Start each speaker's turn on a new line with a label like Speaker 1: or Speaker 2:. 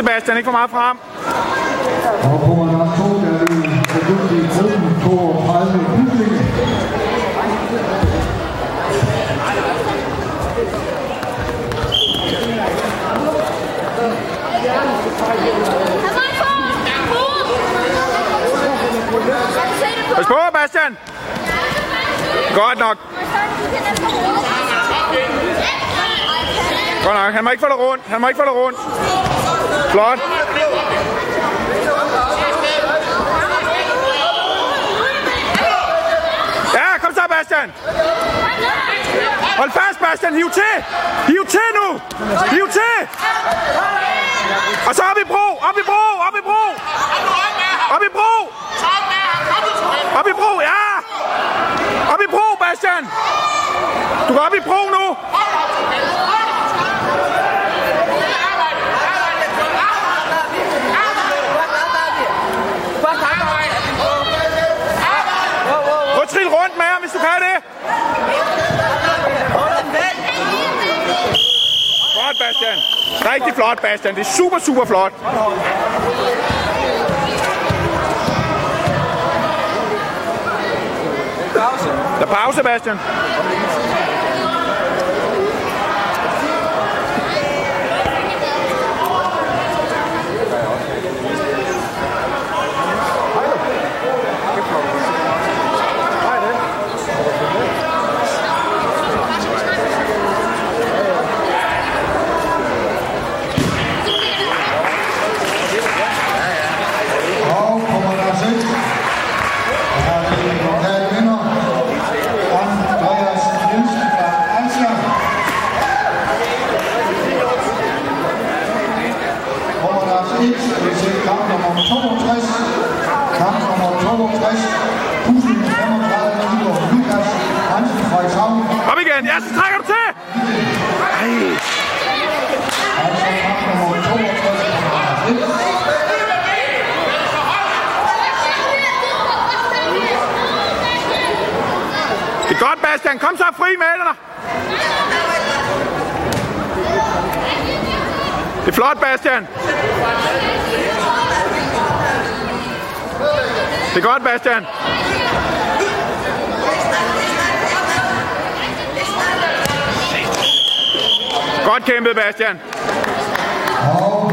Speaker 1: Puste, Bastian. Ikke for meget frem.
Speaker 2: Og på nummer 2, der er vi begyndt i gruppen 32 Byglinge.
Speaker 1: Pas på, Bastian. Godt nok. Godt nok. Han må ikke få dig rundt. Han må ikke få dig rundt. Flot. Ja, kom så, Bastian. Hold fast, Bastian. Hiv til. Hiv til nu. Hiv til. Og så op i bro. Op i bro. Op i bro. Op i bro. Op i bro, ja! Op i bro, Bastian! Du går op i bro nu! Kan det! Flot, Bastian! Rigtig flot, Bastian. Det er super, super flot. Der er pause, Bastian. Op igen. Ja, så trækker du til. Ej. Det er godt, Bastian. Kom så fri med dig. Det er flot, Bastian. Det er godt, Bastian. Godt kæmpet, Bastian.
Speaker 2: Og